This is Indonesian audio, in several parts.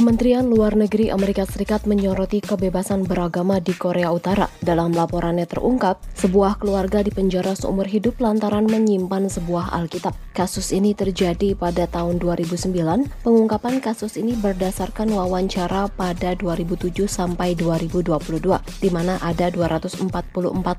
Kementerian Luar Negeri Amerika Serikat menyoroti kebebasan beragama di Korea Utara. Dalam laporannya terungkap, sebuah keluarga dipenjara seumur hidup lantaran menyimpan sebuah Alkitab. Kasus ini terjadi pada tahun 2009. Pengungkapan kasus ini berdasarkan wawancara pada 2007 sampai 2022, di mana ada 244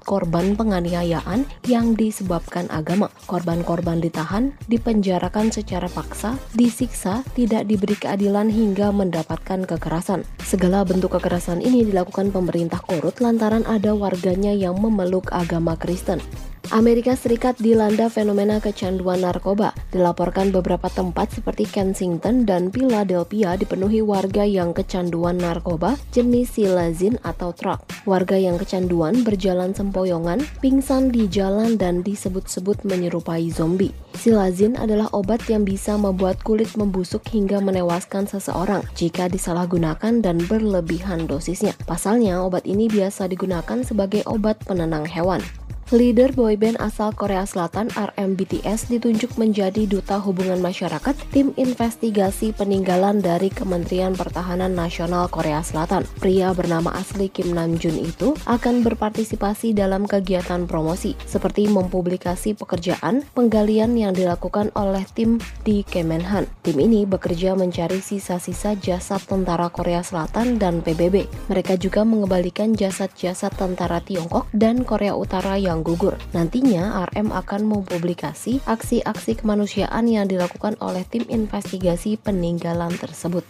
korban penganiayaan yang disebabkan agama. Korban-korban ditahan, dipenjarakan secara paksa, disiksa, tidak diberi keadilan hingga mendapatkan kekerasan. Segala bentuk kekerasan ini dilakukan pemerintah Korut lantaran ada warganya yang memeluk agama Kristen. Amerika Serikat dilanda fenomena kecanduan narkoba. Dilaporkan beberapa tempat seperti Kensington dan Philadelphia dipenuhi warga yang kecanduan narkoba jenis silazin atau truk. Warga yang kecanduan berjalan sempoyongan, pingsan di jalan dan disebut-sebut menyerupai zombie. Silazin adalah obat yang bisa membuat kulit membusuk hingga menewaskan seseorang jika disalahgunakan dan berlebihan dosisnya. Pasalnya, obat ini biasa digunakan sebagai obat penenang hewan. Leader boyband asal Korea Selatan RMBTS ditunjuk menjadi duta hubungan masyarakat tim investigasi peninggalan dari Kementerian Pertahanan Nasional Korea Selatan. Pria bernama asli Kim Namjoon itu akan berpartisipasi dalam kegiatan promosi seperti mempublikasi pekerjaan penggalian yang dilakukan oleh tim di Kemenhan. Tim ini bekerja mencari sisa-sisa jasad tentara Korea Selatan dan PBB. Mereka juga mengembalikan jasad-jasad tentara Tiongkok dan Korea Utara yang gugur. Nantinya RM akan mempublikasi aksi-aksi kemanusiaan yang dilakukan oleh tim investigasi peninggalan tersebut.